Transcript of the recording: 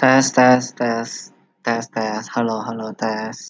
test test test test test. Hello hello test.